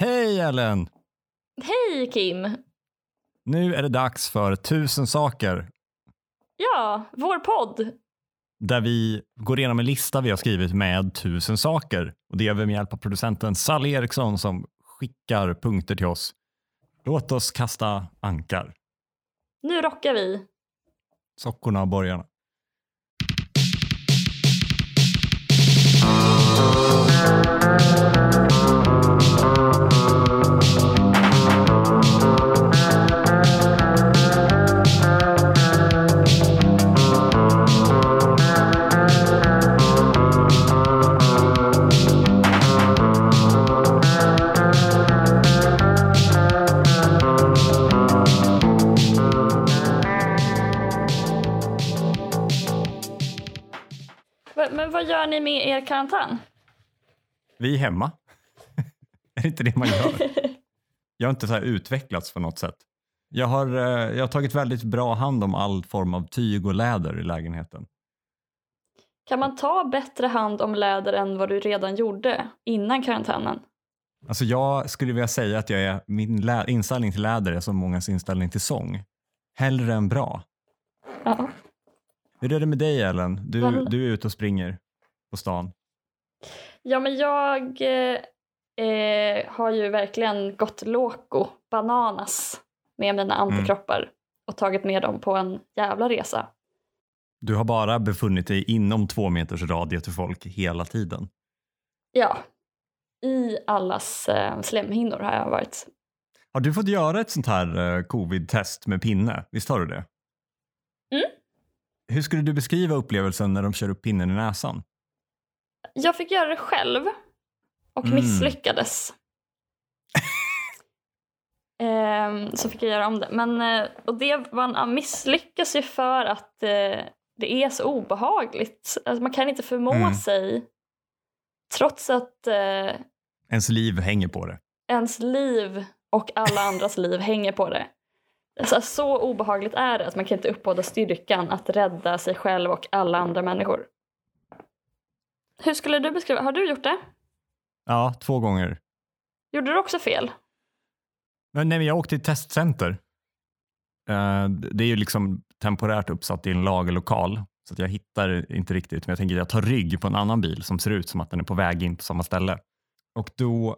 Hej Ellen! Hej Kim! Nu är det dags för Tusen saker Ja, vår podd. där vi går igenom en lista vi har skrivit med tusen saker. Och det gör vi med hjälp av producenten Sally Eriksson som skickar punkter till oss. Låt oss kasta ankar. Nu rockar vi. Sockorna och borgarna. Men vad gör ni med er karantän? Vi är hemma. är det inte det man gör? Jag har inte så här utvecklats på något sätt. Jag har, eh, jag har tagit väldigt bra hand om all form av tyg och läder i lägenheten. Kan man ta bättre hand om läder än vad du redan gjorde innan karantänen? Alltså jag skulle vilja säga att jag är, min lä- inställning till läder är som mångas inställning till sång. Hellre än bra. Ja. Hur är det med dig Ellen? Du, du är ute och springer på stan. Ja, men jag eh, eh, har ju verkligen gått loco bananas med mina antikroppar och tagit med dem på en jävla resa. Du har bara befunnit dig inom två meters radie till folk hela tiden. Ja, i allas eh, slemhinnor har jag varit. Har du fått göra ett sånt här eh, covid-test med pinne? Visst har du det? Mm. Hur skulle du beskriva upplevelsen när de kör upp pinnen i näsan? Jag fick göra det själv och Mm. misslyckades. Ehm, så fick jag göra om det. Men, eh, och det man misslyckas ju för att eh, det är så obehagligt. Alltså, man kan inte förmå Mm. sig trots att eh, Ens liv hänger på det. ens liv och alla andras liv hänger på det. Alltså, så obehagligt är det att man kan inte uppbåda styrkan att rädda sig själv och alla andra människor. Hur skulle du beskriva, har du gjort det? Ja, två gånger. Gjorde du också fel? Men nej, jag åkte till testcenter. Eh, det är ju liksom temporärt uppsatt i en lagerlokal. Så att jag hittar inte riktigt, men jag tänker att jag tar rygg på en annan bil som ser ut som att den är på väg in på samma ställe. Och då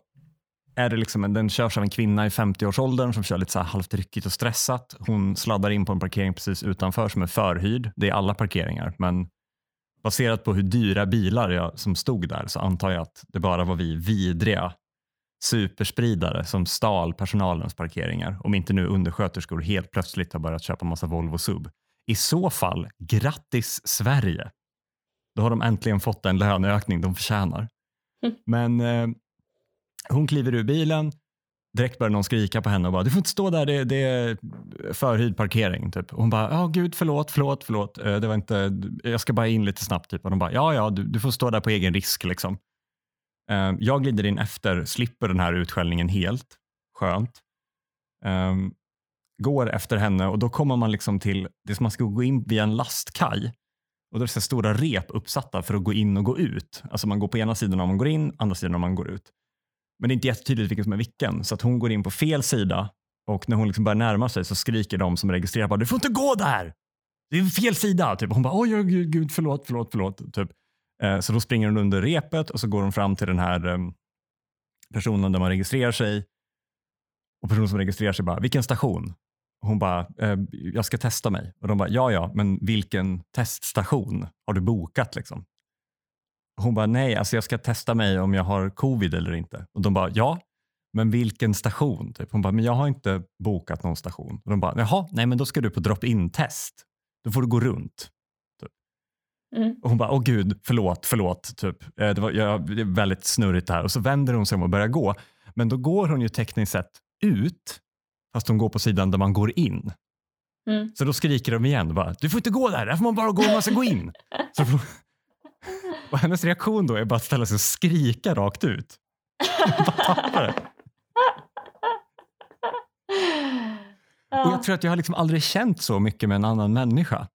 är det liksom, en- den körs av en kvinna i 50-årsåldern som kör lite så här halvt ryckigt och stressat. Hon sladdar in på en parkering precis utanför som är förhyrd. Det är alla parkeringar, men baserat på hur dyra bilar jag, som stod där så antar jag att det bara var vi vidriga superspridare som stal personalens parkeringar. Om inte nu undersköterskor helt plötsligt har börjat köpa massa Volvo Sub. I så fall, grattis Sverige! Då har de äntligen fått den löneökning de förtjänar. Mm. Men eh, hon kliver ur bilen, direkt började någon skrika på henne och bara du får inte stå där, det, det är förhyrd parkering. Typ. Och hon bara, ja gud förlåt, förlåt, förlåt, eh, det var inte, jag ska bara in lite snabbt. Typ. Och de bara, ja ja, du, du får stå där på egen risk liksom. Ehm, jag glider in efter, slipper den här utskällningen helt. Skönt. Ehm, går efter henne och då kommer man liksom till, det som man ska gå in via en lastkaj. Och då är det så stora rep uppsatta för att gå in och gå ut. Alltså man går på ena sidan om man går in, andra sidan om man går ut. Men det är inte jättetydligt vilken som är vilken. Så att hon går in på fel sida och när hon liksom börjar närma sig så skriker de som registrerar bara du får inte gå där! Det är fel sida! Typ. Hon bara oj, oj gud, förlåt, förlåt, förlåt. Typ. Eh, så då springer hon under repet och så går hon fram till den här ehm, personen där man registrerar sig. Och personen som registrerar sig bara, vilken station? Hon bara, eh, jag ska testa mig. Och de bara, ja ja, men vilken teststation har du bokat liksom? Hon bara, nej, alltså jag ska testa mig om jag har covid eller inte. Och de bara, ja, men vilken station? Typ. Hon bara, men jag har inte bokat någon station. Och de bara, jaha, nej men då ska du på drop-in-test. Då får du gå runt. Mm. Och hon bara, åh gud, förlåt, förlåt. Typ. Eh, Det, var, jag, det är väldigt snurrigt det här. Och så vänder hon sig om och börjar gå. Men då går hon ju tekniskt sett ut, fast hon går på sidan där man går in. Mm. Så då skriker de igen, bara, du får inte gå där, där får man bara gå om man ska gå in. Så, och hennes reaktion då är bara att ställa sig och skrika rakt ut. Bara tappar det. Och Ja. jag tror att jag har liksom aldrig känt så mycket med en annan människa.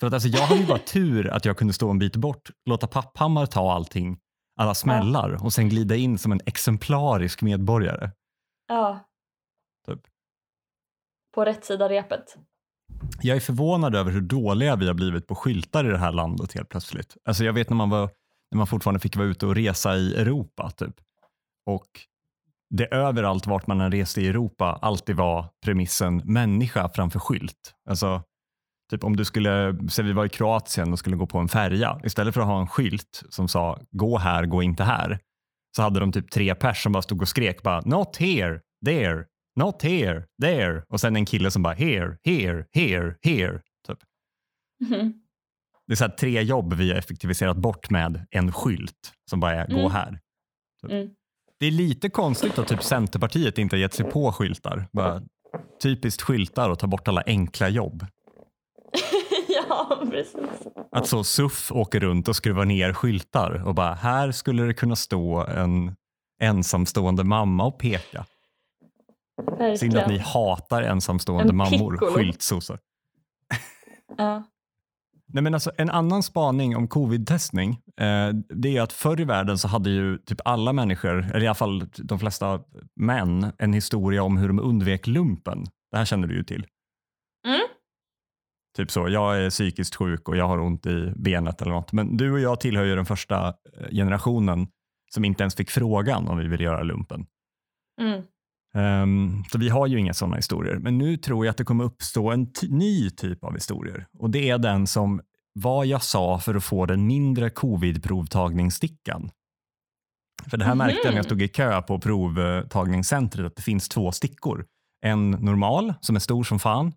För att alltså, jag hade ju bara tur att jag kunde stå en bit bort, låta Papphammar ta allting, alla smällar och sen glida in som en exemplarisk medborgare. Ja. Typ. På rätt sida repet. Jag är förvånad över hur dåliga vi har blivit på skyltar i det här landet helt plötsligt. Alltså jag vet när man, var, när man fortfarande fick vara ute och resa i Europa typ. Och det överallt vart man än reste i Europa alltid var premissen människa framför skylt. Alltså, typ om du skulle, säg vi var i Kroatien och skulle gå på en färja, istället för att ha en skylt som sa gå här, gå inte här, så hade de typ tre pers som bara stod och skrek bara not here, there, not here, there och sen en kille som bara here, here, here, here. Typ. Mhm. Det är så tre jobb vi har effektiviserat bort med en skylt som bara är gå Mm. här. Mm. Det är lite konstigt att typ Centerpartiet inte har gett sig på skyltar. Bara typiskt skyltar och ta bort alla enkla jobb. ja, precis. Att så SUF åker runt och skruvar ner skyltar och bara här skulle det kunna stå en ensamstående mamma och peka. Synd att ni hatar ensamstående En mammor, skyltsossar. Ja. Nej, men alltså, en annan spaning om covid-testning eh, det är att förr i världen så hade ju typ alla människor, eller i alla fall de flesta män, en historia om hur de undvek lumpen. Det här känner du ju till. Mm. Typ så, jag är psykiskt sjuk och jag har ont i benet eller något. Men du och jag tillhör ju den första eh, generationen som inte ens fick frågan om vi vill göra lumpen. Mm. Ehm, så vi har ju inga sådana historier. Men nu tror jag att det kommer uppstå en ny typ av historier. Och det är den som vad jag sa för att få den mindre covid-provtagningsstickan. För det här Mhm. märkte jag när jag stod i kö på provtagningscentret att det finns två stickor. En normal som är stor som fan.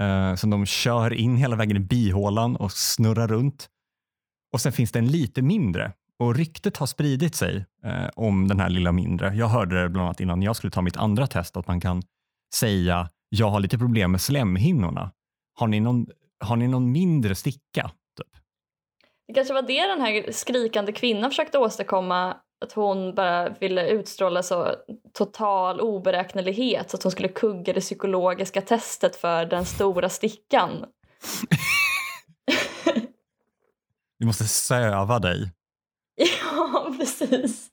Eh, som de kör in hela vägen i bihålan och snurrar runt. Och sen finns det en lite mindre. Och ryktet har spridit sig eh, om den här lilla mindre. Jag hörde det bland annat innan jag skulle ta mitt andra test att man kan säga jag har lite problem med slemhinnorna. Har ni någon, har ni någon mindre sticka? Typ. Det kanske var det den här skrikande kvinnan försökte åstadkomma. Att hon bara ville utstråla så total oberäknelighet så att hon skulle kugga det psykologiska testet för den stora stickan. Vi måste söva dig. Ja, precis.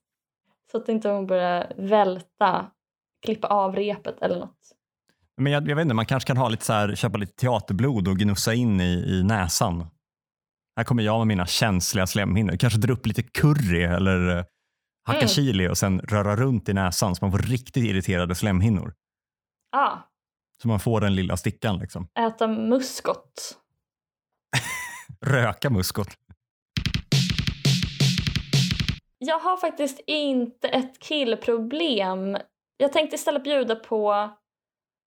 Så att inte hon börjar välta, klippa av repet eller något. Men jag, jag vet inte, man kanske kan ha lite så här, köpa lite teaterblod och gnussa in i, i näsan. Här kommer jag med mina känsliga slemhinnor. Kanske dra upp lite curry eller eh, hacka Mm. chili och sen röra runt i näsan så man får riktigt irriterade slemhinnor. Ah, Så man får den lilla stickan liksom. äta muskot. Röka muskot. Jag har faktiskt inte ett killproblem. Jag tänkte istället bjuda på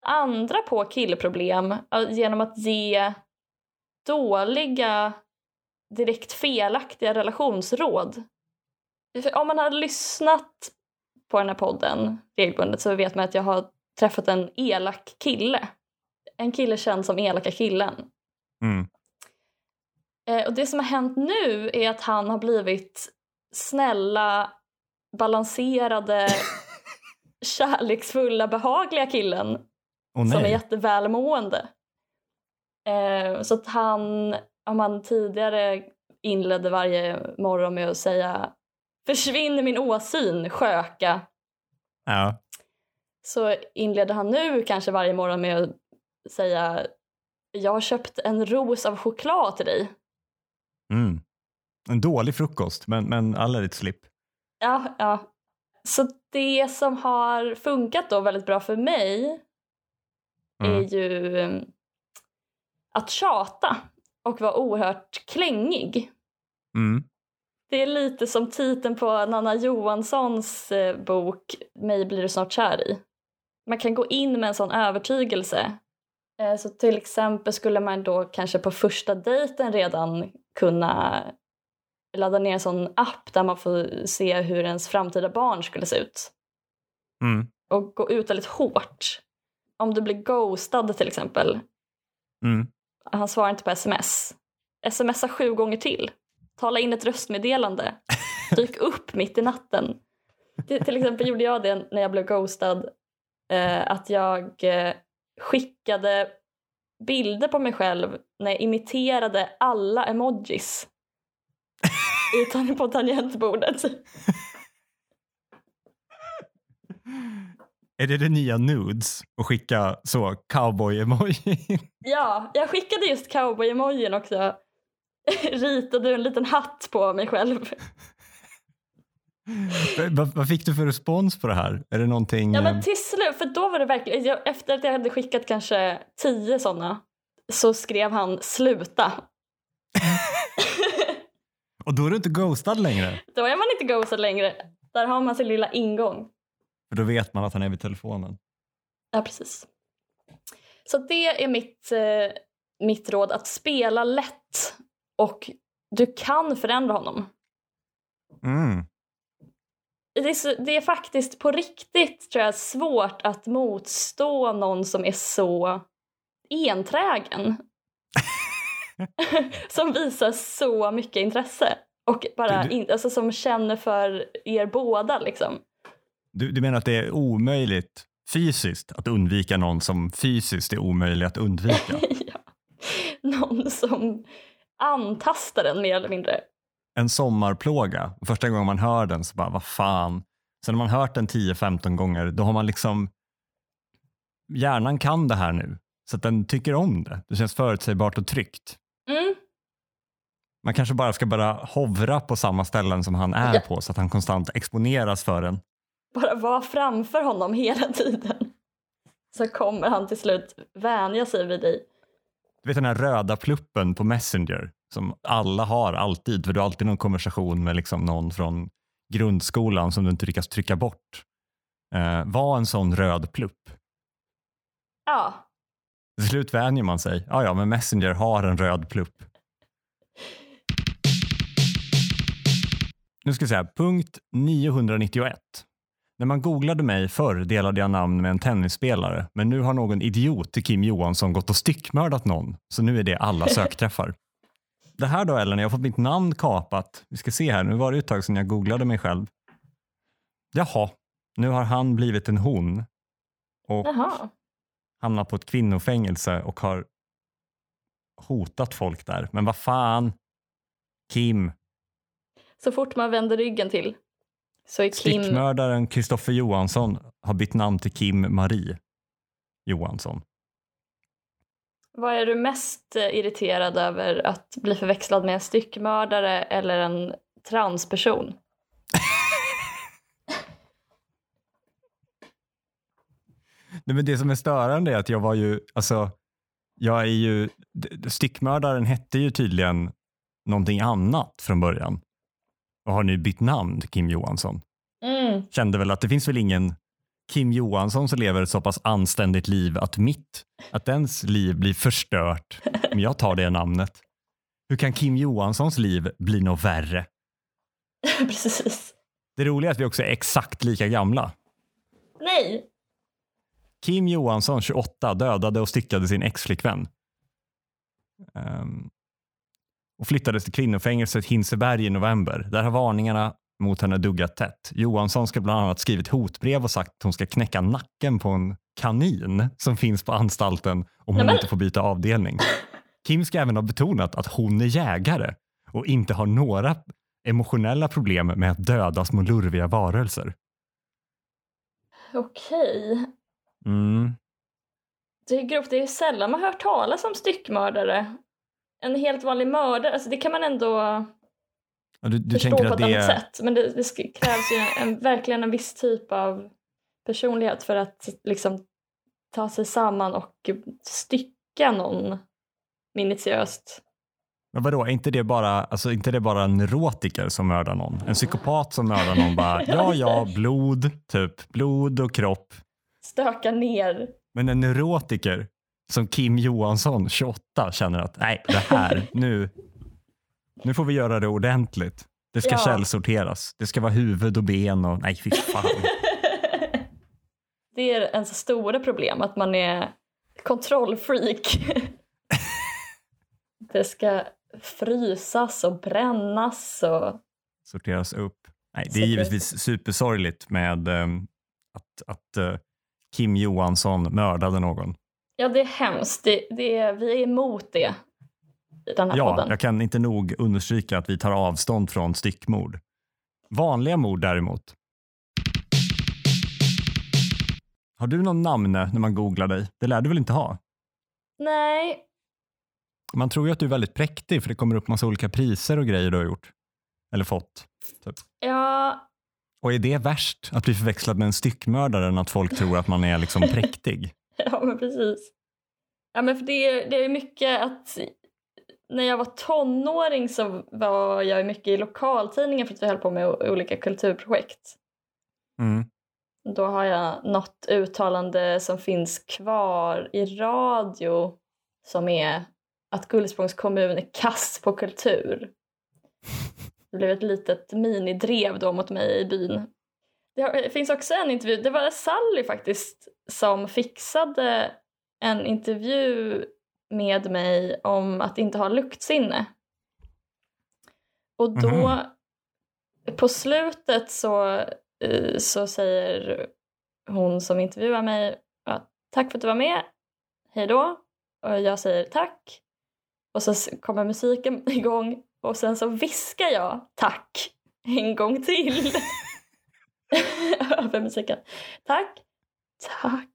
andra på killproblem genom att ge dåliga, direkt felaktiga relationsråd. För Om man har lyssnat på den här podden regelbundet så vet man att jag har träffat en elak kille. En kille känd som elaka killen. Mm. Eh, och det som har hänt nu är att han har blivit snälla, balanserade, kärleksfulla, behagliga killen Åh som är jättevälmående. Eh, så att han, om han tidigare inledde varje morgon med att säga Försvinn min åsyn, sköka. Ja. Så inleder han nu kanske varje morgon med att säga Jag har köpt en ros av choklad till dig. Mm. En dålig frukost, men, men alla ditt slipp. Ja, ja. Så det som har funkat då väldigt bra för mig är Mm. ju eh, att tjata och vara oerhört klängig. Mm. Det är lite som titeln på Nanna Johanssons eh, bok Mig blir du snart kär i. Man kan gå in med en sån övertygelse. Eh, Så till exempel skulle man då kanske på första dejten redan kunna ladda ner en sån app där man får se hur ens framtida barn skulle se ut. Mm. Och gå ut väldigt hårt. Om du blir ghostad till exempel. Mm. Han svarar inte på sms. Smsa sju gånger till. Tala in ett röstmeddelande. Dyk upp mitt i natten. Till, till exempel gjorde jag det när jag blev ghostad. Eh, att jag eh, skickade bilder på mig själv när jag imiterade alla emojis. Utan på tangentbordet. Är det det nya nudes? Och skicka så cowboy-emoji? Ja, jag skickade just cowboy-emojin också. Ritade en liten hatt på mig själv. vad, vad fick du för respons på det här? Är det någonting... Ja eh, men till slut, för då var det verkligen, jag, efter att jag hade skickat kanske tio sådana så skrev han sluta. Och då är du inte ghostad längre? Då är man inte ghostad längre. Där har man sin lilla ingång. För då vet man att han är vid telefonen. Ja, precis. Så det är mitt, eh, mitt råd, att spela lätt. Och du kan förändra honom. Mm. Det är, så, det är faktiskt på riktigt tror jag, svårt att motstå någon som är så enträgen. som visar så mycket intresse. Och bara Du- du- in, alltså, som känner för er båda liksom. Du, du menar att det är omöjligt fysiskt att undvika någon som fysiskt är omöjlig att undvika? ja. Någon som antastar en mer eller mindre. en sommarplåga. Första gången man hör den så bara, vad fan. Sen när man hört den 10-15 gånger, då har man liksom... Hjärnan kan det här nu, så att den tycker om det. Det känns förutsägbart och tryggt. Mm. Man kanske bara ska bara hovra på samma ställen som han är Ja. på så att han konstant exponeras för den. Bara vara framför honom hela tiden. Så kommer han till slut vänja sig vid dig. Du vet den här röda pluppen på Messenger som alla har alltid, för du har alltid någon konversation med liksom någon från grundskolan som du inte lyckas trycka bort. Eh, var en sån röd plupp. Ja, till slut vänjer man sig. Ja, ja, men Messenger har en röd plupp. Nu ska vi säga punkt 991. När man googlade mig förr delade jag namn med en tennisspelare, men nu har någon idiot till Kim Johansson gått och styckmördat någon, så nu är det alla sökträffar. Det här då Ellen, jag har fått mitt namn kapat. Vi ska se här, nu var det ett tag sedan jag googlade mig själv. Jaha, nu har han blivit en hon. Och jaha hamnat på ett kvinnofängelse och har hotat folk där. Men vad fan, Kim, Så fort man vänder ryggen till så är Kim... stickmördaren Kristoffer Johansson har bytt namn till Kim Marie Johansson. Vad är du mest eh, irriterad över att bli förväxlad med en styckmördare eller en transperson? Nej, men det som är störande är att jag var ju, alltså, jag är ju, stickmördaren hette ju tydligen någonting annat från början. Och har nu bytt namn till Kim Johansson. Mm. kände väl att det finns väl ingen Kim Johansson som lever ett så pass anständigt liv att mitt, att dens liv blir förstört om jag tar det namnet. Hur kan Kim Johanssons liv bli något värre? Precis. Det roliga är att vi också är exakt lika gamla. Nej! Kim Johansson, 28, dödade och styckade sin exflickvän. Ehm, och flyttades till kvinnofängelset Hinseberg i november. Där har varningarna mot henne duggat tätt. Johansson ska bland annat skrivit hotbrev och sagt att hon ska knäcka nacken på en kanin som finns på anstalten om hon inte får byta avdelning. Kim ska även ha betonat att hon är jägare och inte har några emotionella problem med att döda små lurviga varelser. Okej. Mm. Det är grovt. Det är sällan man hör talas om styckmördare. En helt vanlig mördare, alltså det kan man ändå Du, du förstå på ett det annat sätt. Men det, det krävs ju en, verkligen en viss typ av personlighet för att liksom ta sig samman och stycka någon minutiöst. Men vadå, är inte det bara, alltså, inte det bara en neurotiker som mördar någon? En psykopat som mördar någon bara, ja ja, blod, typ, blod och kropp. Stöka ner. Men en neurotiker som Kim Johansson, 28, känner att nej, det här, nu, nu får vi göra det ordentligt. Det ska Ja. källsorteras. Det ska vara huvud och ben och nej, fy fan. det är ens stora problem, att man är kontrollfreak. det ska frysas och brännas och Sorteras upp. Nej, det är givetvis supersorgligt med ehm, att, att eh, Kim Johansson mördade någon. ja, det är hemskt. Det, det är, vi är emot det i den här Ja, podden. jag kan inte nog understryka att vi tar avstånd från styckmord. Vanliga mord däremot, Har du någon namn när man googlar dig? Det lär du väl inte ha? Nej, Man tror ju att du är väldigt präktig för det kommer upp massa olika priser och grejer du har gjort. Eller fått. Typ. ja, Och är det värst att bli förväxlad med en styckmördare än att folk tror att man är liksom präktig? ja men precis. Ja men för det, är- det är mycket att när jag var tonåring så var jag mycket i lokaltidningen för att vi höll på med olika kulturprojekt. Mm. Då har jag något uttalande som finns kvar i radio som är att Gullspångs kommun är kass på kultur. Det blev ett litet minidrev då mot mig i byn. Det finns också en intervju, det var Sally faktiskt som fixade en intervju med mig om att inte ha luktsinne. Och då Mhm. på slutet så, eh, så säger hon som intervjuar mig att tack för att du var med, hej då. Och jag säger tack. Och så kommer musiken igång och sen så viskar jag tack en gång till. Över musiken. Tack, tack.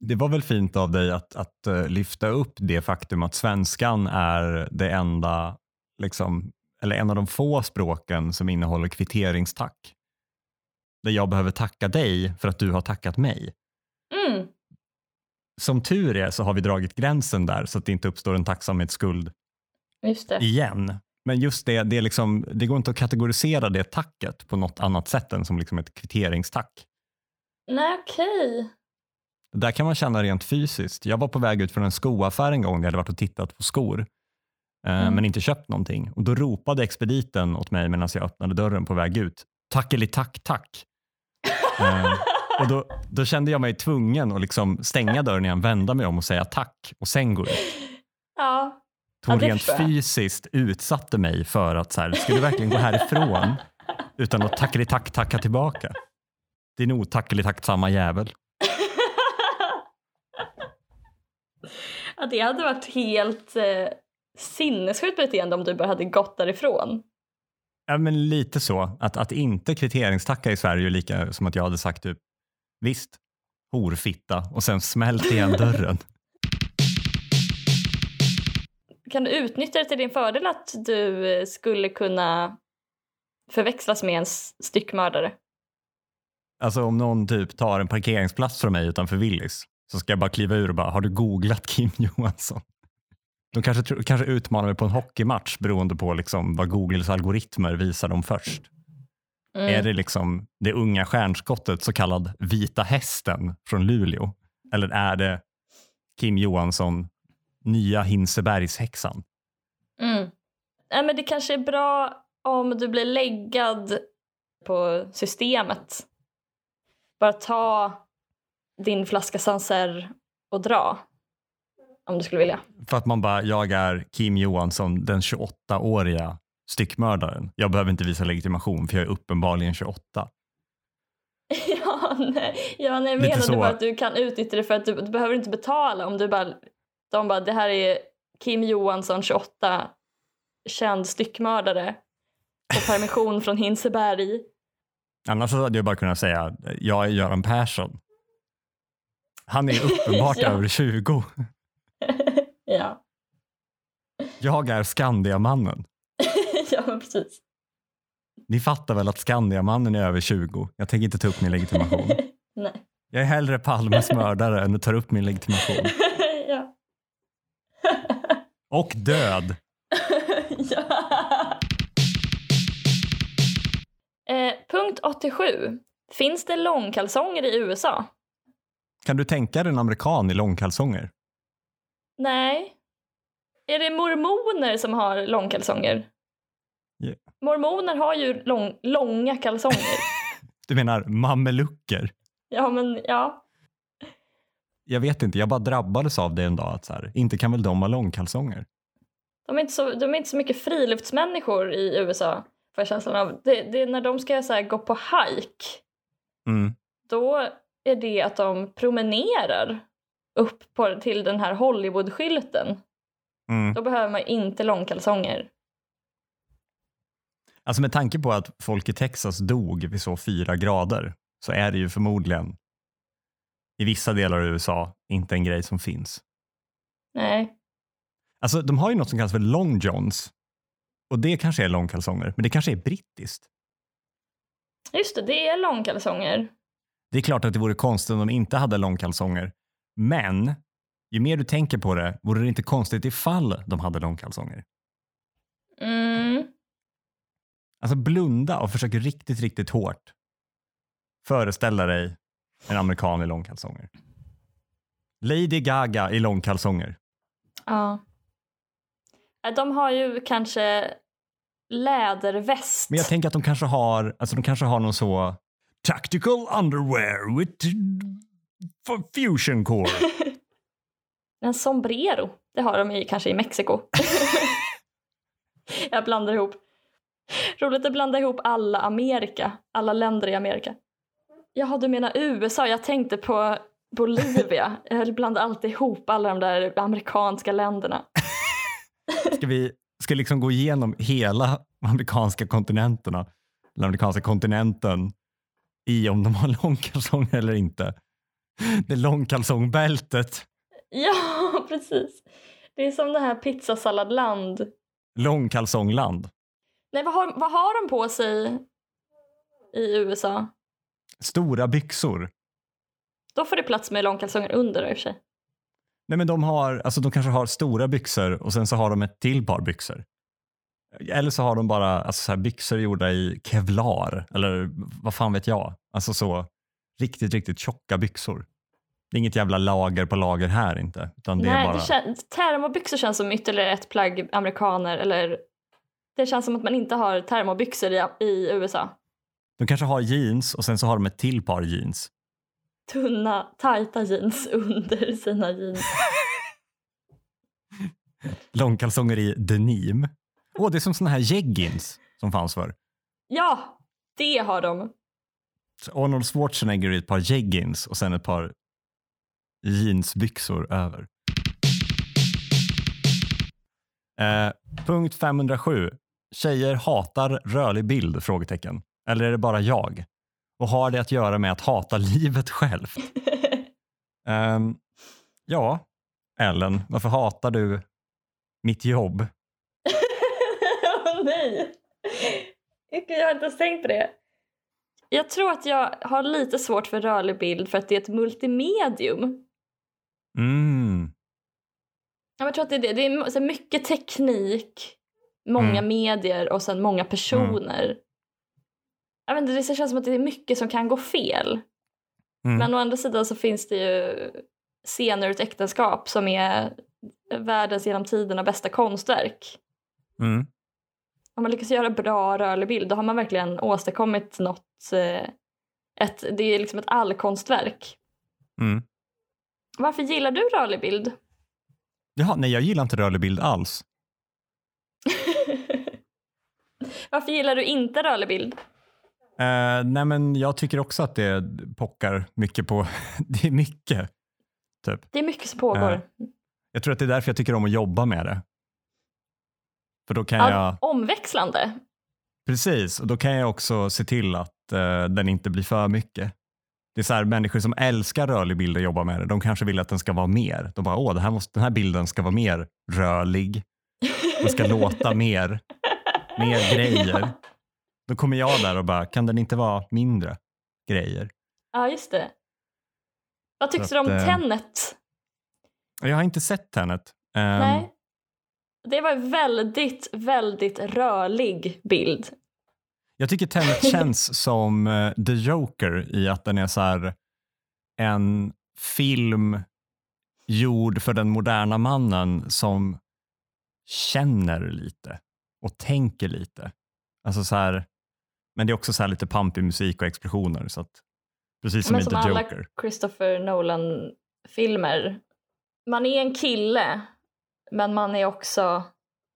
Det var väl fint av dig att, att eh, lyfta upp det faktum att svenskan är det enda, liksom, eller en av de få språken som innehåller kvitteringstack. Där jag behöver tacka dig för att du har tackat mig. Mm. Som tur är så har vi dragit gränsen där så att det inte uppstår en tacksamhetsskuld Just det. igen. Men just det, det, liksom, det går inte att kategorisera det tacket på något annat sätt än som liksom ett kvitteringstack. Nej, okej. Där kan man känna rent fysiskt. Jag var på väg ut från en skoaffär en gång där jag hade varit och tittat på skor eh, Mm. men inte köpt någonting. Och Då ropade expediten åt mig medan jag öppnade dörren på väg ut. Tack eller tack, tack. Eh, och då, då kände jag mig tvungen att liksom stänga dörren igen, vända mig om och säga tack och sen gå ut. Ja. Hon Ja, det rent fysiskt utsatte mig för att så här, ska du verkligen gå härifrån utan att tack tack tacka tillbaka? Din otackelig-tacksamma jävel. ja, det hade varit helt eh, sinnessjukt beteende om du bara hade gått därifrån. Ja, men lite så. Att, att inte kvitteringstacka i Sverige är lika som att jag hade sagt typ visst, horfitta och sen smält igen dörren. Kan du utnyttja det till din fördel att du eh, skulle kunna förväxlas med en styckmördare? Alltså om någon typ tar en parkeringsplats från mig utanför Willys så ska jag bara kliva ur och bara, har du googlat Kim Johansson? De kanske, kanske utmanar mig på en hockeymatch beroende på liksom vad Googles algoritmer visar dem först. Mm. Är det liksom det unga stjärnskottet, så kallad Vita hästen från Luleå? Eller är det Kim Johansson, nya Hinsebergshäxan? Mm. Nej, men det kanske är bra om du blir läggad på systemet. Bara ta din flaska Sancerre och dra. Om du skulle vilja. För att man bara, jag är Kim Johansson, den 28-åriga styckmördaren. Jag behöver inte visa legitimation för jag är uppenbarligen 28. ja, nej, ja, nej jag menade bara att du kan utnyttja det för att du, du behöver inte betala om du bara, de bara, det här är Kim Johansson 28, känd styckmördare på permission från Hinseberg. Annars hade jag bara kunnat säga, jag är Göran Persson. Han är uppenbart Ja. över 20. ja. Jag är Skandiamannen. ja, men precis. Ni fattar väl att Skandiamannen är över 20? Jag tänker inte ta upp min legitimation. nej. Jag är hellre Palmes mördare än att ta upp min legitimation. ja. Och död. ja. Eh, punkt 87. Finns det långkalsonger i USA? Kan du tänka dig en amerikan i långkalsonger? Nej. Är det mormoner som har långkalsonger? Ja. Mormoner har ju lång, långa kalsonger. Du menar mamelucker? ja, men ja. Jag vet inte, jag bara drabbades av det en dag. Att så här, inte kan väl de ha långkalsonger? De är inte så, de är inte så mycket friluftsmänniskor i USA. Får jag känslan av. Det, det är när de ska så här, gå på hike. Mm. Då är det att de promenerar upp på, till den här Hollywood-skylten. Mm. Då behöver man inte långkalsonger. Alltså med tanke på att folk i Texas dog vid så fyra grader så är det ju förmodligen i vissa delar av USA inte en grej som finns. Nej. Alltså, de har ju något som kallas för long johns. Och det kanske är långkalsonger, men det kanske är brittiskt. Just det, det är långkalsonger. Det är klart att det vore konstigt om de inte hade långkalsonger. Men ju mer du tänker på det vore det inte konstigt ifall de hade långkalsonger. Mm. Alltså blunda och försök riktigt, riktigt hårt föreställa dig en amerikan i långkalsonger. Lady Gaga i långkalsonger. Ja. Eh, De har ju kanske läderväst. Men jag tänker att de kanske har, alltså de kanske har någon så tactical underwear with fusion core. En sombrero. Det har de i, kanske i Mexiko. jag blandar ihop. Roligt att blanda ihop alla Amerika. Alla länder i Amerika. Jaha, du menar USA. Jag tänkte på Bolivia. Jag blandar alltid ihop alla de där amerikanska länderna. Ska vi ska liksom gå igenom hela amerikanska kontinenterna, eller amerikanska kontinenten i om de har långkalsonger eller inte. Det långkalsongbältet, Ja, precis. Det är som det här pizzasalladland. långkalsongland. Nej, vad har, vad har de på sig i USA? Stora byxor. Då får det plats med långkalsonger under i och för sig. Nej men de har, alltså de kanske har stora byxor och sen så har de ett till par byxor. Eller så har de bara alltså så här byxor gjorda i kevlar eller vad fan vet jag. Alltså så riktigt, riktigt tjocka byxor. Det är inget jävla lager på lager här inte. Utan det är Nej, bara... det kän- termobyxor känns som ytterligare ett plagg amerikaner eller det känns som att man inte har termobyxor i, i USA. De kanske har jeans och sen så har de ett till par jeans. Tunna, tajta jeans under sina jeans. Långkalsonger i denim. Åh, det är som såna här jeggings som fanns för. Ja, det har de. Så Arnold Schwarzenegger i ett par jeggings och sen ett par jeansbyxor över. Eh, punkt 507. Tjejer hatar rörlig bild? Frågetecken. Eller är det bara jag? Och har det att göra med att hata livet självt? Ehm, ja, Ellen, varför hatar du mitt jobb? Åh nej! Jag har inte ens tänkt på det. Jag tror att jag har lite svårt för rörlig bild för att det är ett multimedium. Mm, Ja, Jag tror att det är det. Det är mycket teknik, många Mm. medier och sen många personer. Jag vet inte, det känns som att det är mycket som kan gå fel. mm. Men å andra sidan så finns det ju scener ur ett äktenskap som är världens genom tiderna bästa konstverk. Mm. Om man lyckas göra bra rörlig bild då har man verkligen åstadkommit något. Eh, ett, det är liksom ett allkonstverk. Mm. Varför gillar du rörlig bild? Jaha, nej jag gillar inte rörlig bild alls. Varför gillar du inte rörlig bild? Eh, nej men jag tycker också att det pockar mycket på, det är mycket. Typ. Det är mycket som pågår. Eh, Jag tror att det är därför jag tycker om att jobba med det. För då kan Ja, jag, Omväxlande. precis, och då kan jag också se till att eh, den inte blir för mycket. Det är så här, människor som älskar rörlig bild och jobbar med det, de kanske vill att den ska vara mer. De bara, åh, det här måste, den här bilden ska vara mer rörlig. Den ska låta mer, mer grejer. Då kommer jag där och bara, kan den inte vara mindre grejer? Ja, just det. Vad tyckte du om eh, Tenet? Jag har inte sett Tenet. Ehm, Nej. Det var en väldigt, väldigt rörlig bild. Jag tycker Tenet känns som eh, The Joker i att den är så här en film gjord för den moderna mannen som känner lite och tänker lite. Alltså så här, men det är också så här lite pampig musik och explosioner. Så att, precis som Men som alla Joker. Christopher Nolan-filmer. Man är en kille, men man är också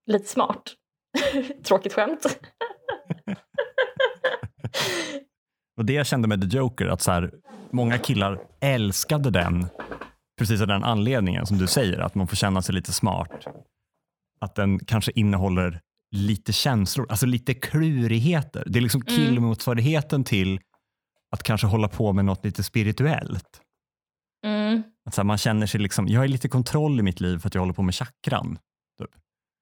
lite smart. Tråkigt skämt. Och det jag kände med The Joker, att så här, många killar älskade den precis av den anledningen som du säger, att man får känna sig lite smart. Att den kanske innehåller lite känslor, alltså lite klurigheter. Det är liksom Mm. killmotsvarigheten till att kanske hålla på med något lite spirituellt. Mm. Att så här, man känner sig liksom, jag har lite kontroll i mitt liv för att jag håller på med chakran.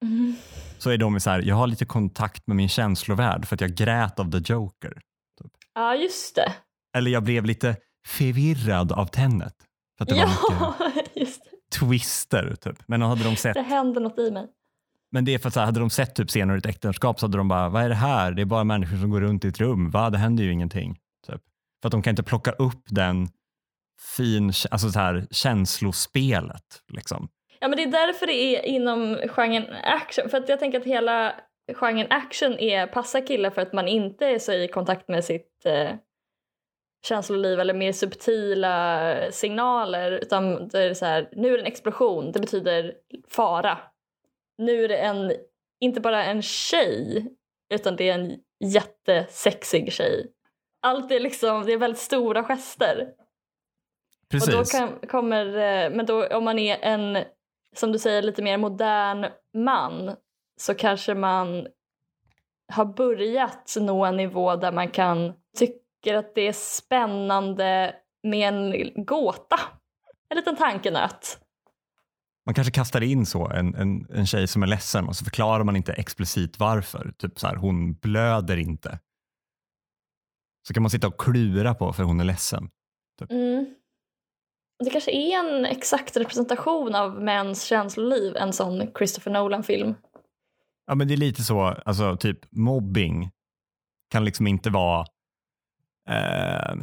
Mm. Så är de så här, jag har lite kontakt med min känslovärld för att jag grät av The Joker. Ja, just det. Eller jag blev lite förvirrad av Tenet. För att det var Ja, mycket just det. twister typ. Men hade de sett Det händer något i mig. Men det är för att så här, hade de sett typ scener ur ett äktenskap så hade de bara, vad är det här? Det är bara människor som går runt i ett rum. Va? Det händer ju ingenting. Typ. För att de kan inte plocka upp den fin, alltså så här, känslospelet. Liksom. Ja, men det är därför det är inom genren action. För att jag tänker att hela genren action är passar killar för att man inte är så i kontakt med sitt eh, känsloliv eller mer subtila signaler. Utan det är så här, nu är det en explosion, det betyder fara. Nu är det en, inte bara en tjej, utan det är en jättesexig tjej. Allt är liksom, det är väldigt stora gester. Precis. Och då kan, kommer, eh, men då om man är en, som du säger, lite mer modern man så kanske man har börjat nå en nivå där man kan tycker att det är spännande med en gåta. En liten tankenöt. Man kanske kastar in så en, en, en tjej som är ledsen och så förklarar man inte explicit varför. Typ så här, hon blöder inte. Så kan man sitta och klura på för hon är ledsen. Mm. Det kanske är en exakt representation av mäns känsloliv, en sån Christopher Nolan-film. Ja men det är lite så, alltså typ mobbing kan liksom inte vara eh,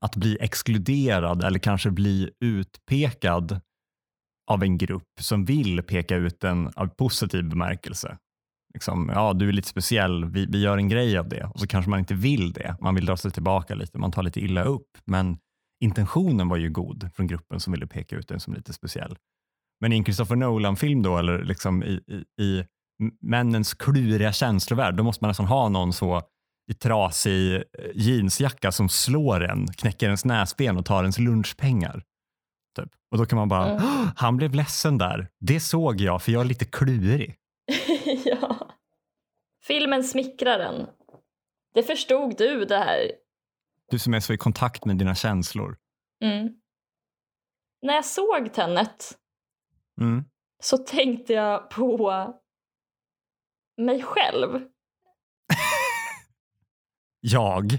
att bli exkluderad eller kanske bli utpekad av en grupp som vill peka ut en av positiv bemärkelse. Liksom, ja, du är lite speciell, vi, vi gör en grej av det och så kanske man inte vill det. Man vill dra sig tillbaka lite, man tar lite illa upp. Men intentionen var ju god från gruppen som ville peka ut en som lite speciell. Men i en Christopher Nolan-film då, eller liksom i, i, i männens kluriga känslovärld, då måste man nästan ha någon så i trasig eh, jeansjacka som slår en, knäcker ens näsben och tar ens lunchpengar. Och då kan man bara, Mm. "Åh, han blev ledsen där. Det såg jag för jag är lite klurig. ja. Filmen Smickraren. Det förstod du det här. Du som är så i kontakt med dina känslor. Mm. När jag såg Tenet Mm. så tänkte jag på mig själv. Jag.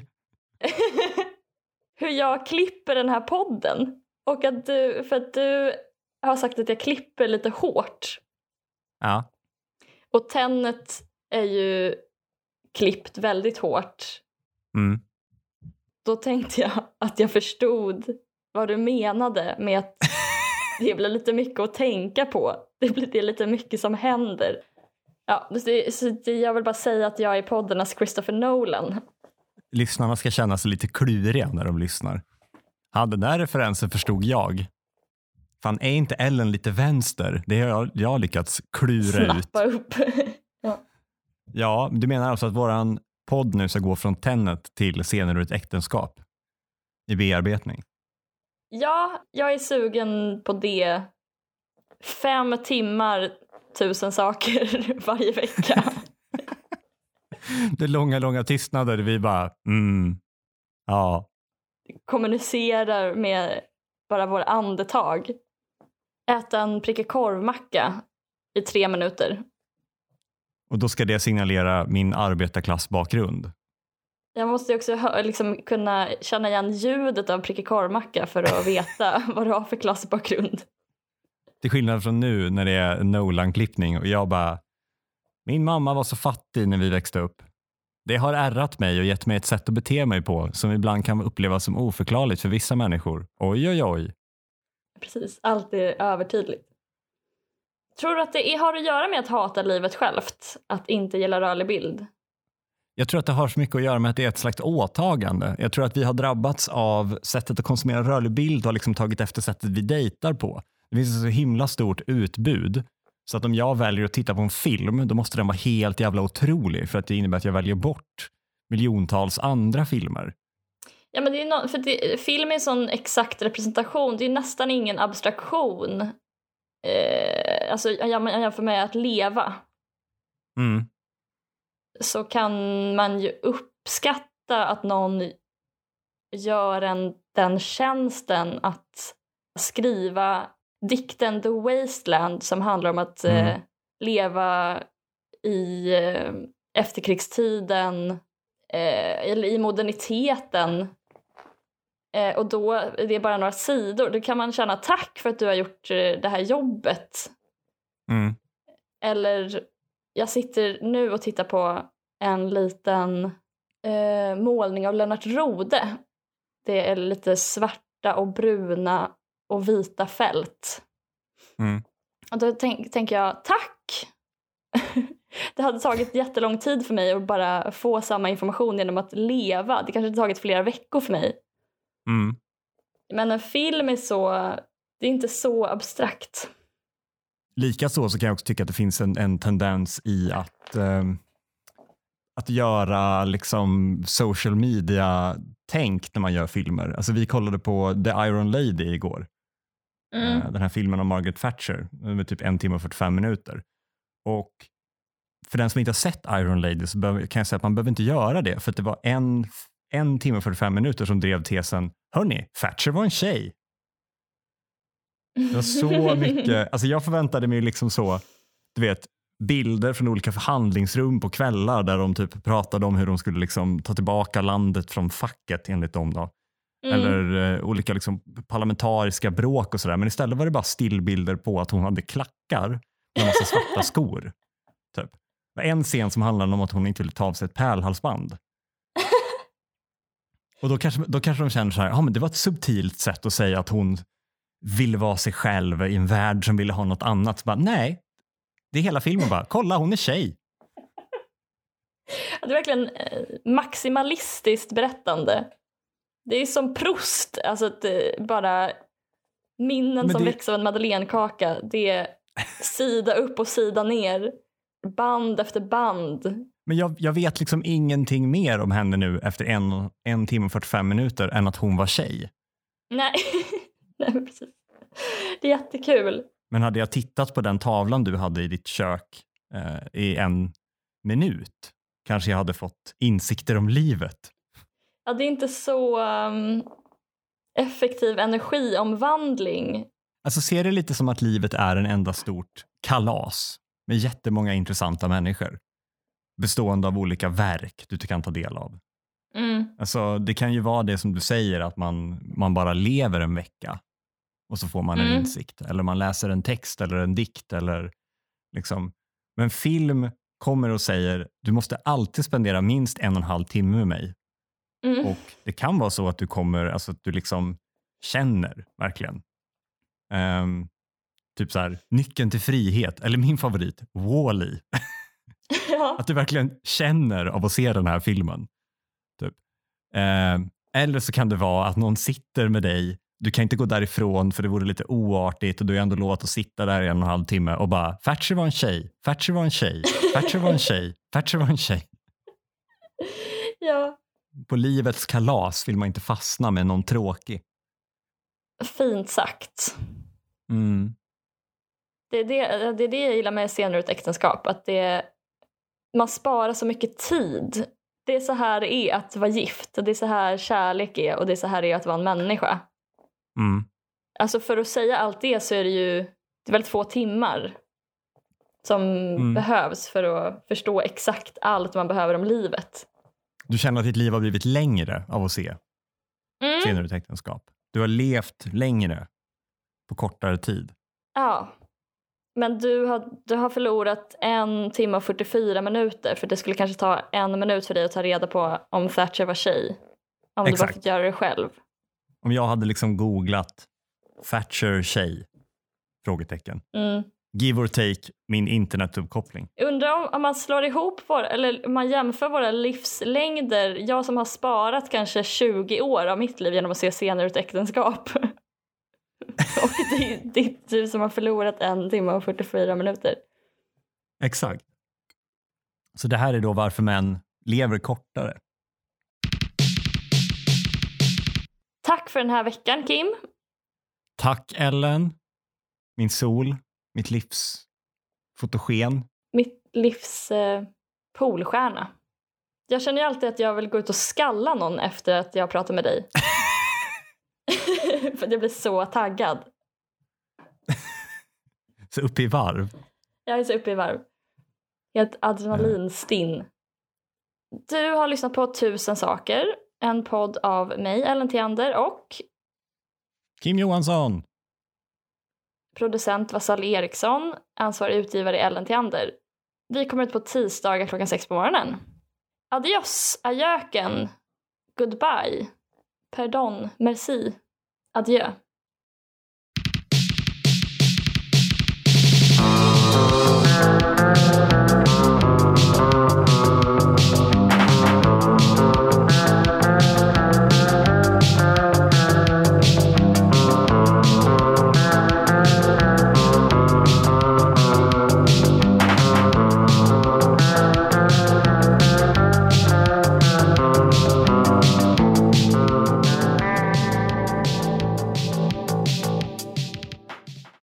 Hur jag klipper den här podden. Och att du, för att du har sagt att jag klipper lite hårt. Ja. Och Tenet är ju klippt väldigt hårt. Mm. Då tänkte jag att jag förstod vad du menade med att det blir lite mycket att tänka på. Det blir det lite mycket som händer. Ja, det, så det, jag vill bara säga att jag är poddarnas Christopher Nolan. Lyssnarna ska känna sig lite kluriga när de lyssnar. Ja, den där referensen förstod jag. Fan, är inte Ellen lite vänster? Det har jag, jag lyckats klura ut. Snappa upp. Ja, du menar alltså att våran podd nu ska gå från Tenet till scener ur ett äktenskap i bearbetning? Ja, jag är sugen på det. Fem timmar, tusen saker varje vecka. Det är långa, långa tystnader. Vi bara, mm, ja, Kommunicerar med bara vår andetag. Äta en pricka korvmacka i tre minuter. och då ska det signalera min arbetarklassbakgrund. Jag måste också liksom kunna känna igen ljudet av pricka korvmacka för att veta vad du har för klassbakgrund. Till skillnad från nu när det är Nolan-klippning och jag bara, min mamma var så fattig när vi växte upp. Det har ärrat mig och gett mig ett sätt att bete mig på som ibland kan upplevas som oförklarligt för vissa människor. Oj, oj, oj. Precis, allt är övertydligt. Tror du att det är, har att göra med att hata livet självt? Att inte gilla rörlig bild? Jag tror att det har så mycket att göra med att det är ett slags åtagande. Jag tror att vi har drabbats av sättet att konsumera rörlig bild och liksom tagit efter sättet vi dejtar på. Det finns ett så himla stort utbud så att om jag väljer att titta på en film då måste den vara helt jävla otrolig för att det innebär att jag väljer bort miljontals andra filmer. Ja, men det är no- för det, film är en sån exakt representation. Det är nästan ingen abstraktion. Eh, alltså, jag jag jämför med att leva. Mm. så kan man ju uppskatta att någon gör en den tjänsten att skriva dikten The Wasteland som handlar om att Mm. eh, leva i eh, efterkrigstiden eh, eller i moderniteten. Eh, och då är det bara några sidor. Då kan man känna tack för att du har gjort eh, det här jobbet. Mm. Eller jag sitter nu och tittar på en liten målning av Lennart Rode. Det är lite svarta och bruna och vita fält. Mm. Och då tänk, tänker jag tack! det hade tagit jättelång tid för mig att bara få samma information genom att leva. Det kanske hade tagit flera veckor för mig. Mm. Men en film är så, det är inte så abstrakt. Likaså så kan jag också tycka att det finns en, en tendens i att, ehm, att göra liksom social media-tänk när man gör filmer. Alltså vi kollade på The Iron Lady igår. Mm. Eh, Den här filmen om Margaret Thatcher med typ en timme och 45 minuter. Och för den som inte har sett Iron Lady så behöver, kan jag säga att man behöver inte göra det för det var en, en timme och 45 minuter som drev tesen Hörni, Thatcher var en tjej. Det var så mycket, alltså jag förväntade mig liksom så, du vet, bilder från olika förhandlingsrum på kvällar där de typ pratade om hur de skulle liksom ta tillbaka landet från facket enligt dem då. Mm. Eller eh, olika liksom parlamentariska bråk och sådär. Men istället var det bara stillbilder på att hon hade klackar med en massa svarta skor. Typ. En scen som handlade om att hon inte ville ta av sig ett pärlhalsband. Och då kanske, då kanske de känner så här, ja men det var ett subtilt sätt att säga att hon ville vara sig själv i en värld som ville ha något annat. Bara, nej, det är hela filmen bara, kolla hon är tjej. Det är verkligen eh, maximalistiskt berättande. Det är som Proust, alltså eh, bara minnen Men som det- växer av en madeleinekaka. Det är sida upp och sida ner, band efter band. Men jag, jag vet liksom ingenting mer om henne nu efter en, en timme och 45 minuter än att hon var tjej. Nej, Nej precis. Det är jättekul. Men hade jag tittat på den tavlan du hade i ditt kök eh, i en minut kanske jag hade fått insikter om livet. Ja, det är inte så um, effektiv energiomvandling. Alltså ser det lite som att livet är en enda stort kalas med jättemånga intressanta människor bestående av olika verk du kan ta del av. Mm. Alltså, det kan ju vara det som du säger att man, man bara lever en vecka och så får man en Mm. insikt eller man läser en text eller en dikt eller liksom. Men film kommer och säger du måste alltid spendera minst en och en halv timme med mig Mm. och det kan vara så att du kommer, alltså att du liksom känner verkligen. Ehm, typ så här, nyckeln till frihet, eller min favorit, Wall-E. Ja. Att du verkligen känner av att se den här filmen. Typ. Ehm, eller så kan det vara att någon sitter med dig, du kan inte gå därifrån för det vore lite oartigt och du är ändå lovat att sitta där i en och en halv timme och bara Thatcher var en tjej, Thatcher var en tjej, Thatcher var en tjej, Thatcher var en tjej. ja, På livets kalas vill man inte fastna med någon tråkig. fint sagt. Mm. Det är det, det är det jag gillar med scener ett äktenskap. Att det, man sparar så mycket tid. Det är så här det är att vara gift. Det är så här kärlek är och det är så här det är att vara en människa. Mm. Alltså för att säga allt det så är det ju det är väldigt få timmar som Mm. behövs för att förstå exakt allt man behöver om livet. Du känner att ditt liv har blivit längre av att se Mm. ett äktenskap. Du har levt längre på kortare tid. Ja. Men du har, du har förlorat en timme och 44 minuter för det skulle kanske ta en minut för dig att ta reda på om Thatcher var tjej. Om du bara Exakt. fick göra det själv. Om jag hade liksom googlat Thatcher tjej? Frågetecken. Mm. Give or take min internetuppkoppling. Undrar om, om man slår ihop våra, eller om man jämför våra livslängder. Jag som har sparat kanske 20 år av mitt liv genom att se scener ur ett äktenskap. och det, det är du som har förlorat en timme och 44 minuter. Exakt. Så det här är då varför män lever kortare. Tack för den här veckan Kim. Tack Ellen, min sol, mitt livs fotogen. Mitt livs eh, polstjärna. Jag känner ju alltid att jag vill gå ut och skalla någon efter att jag pratar med dig. För jag blir så taggad. Så uppe i varv. Jag är så uppe i varv. Helt adrenalinstinn. Du har lyssnat på Tusen saker. En podd av mig, Ellen Theander och Kim Johansson. Producent Vasal Eriksson, ansvarig utgivare Ellen Theander. Vi kommer ut på tisdagar klockan sex på morgonen. Adios, ajöken, goodbye, pardon, merci, adjö.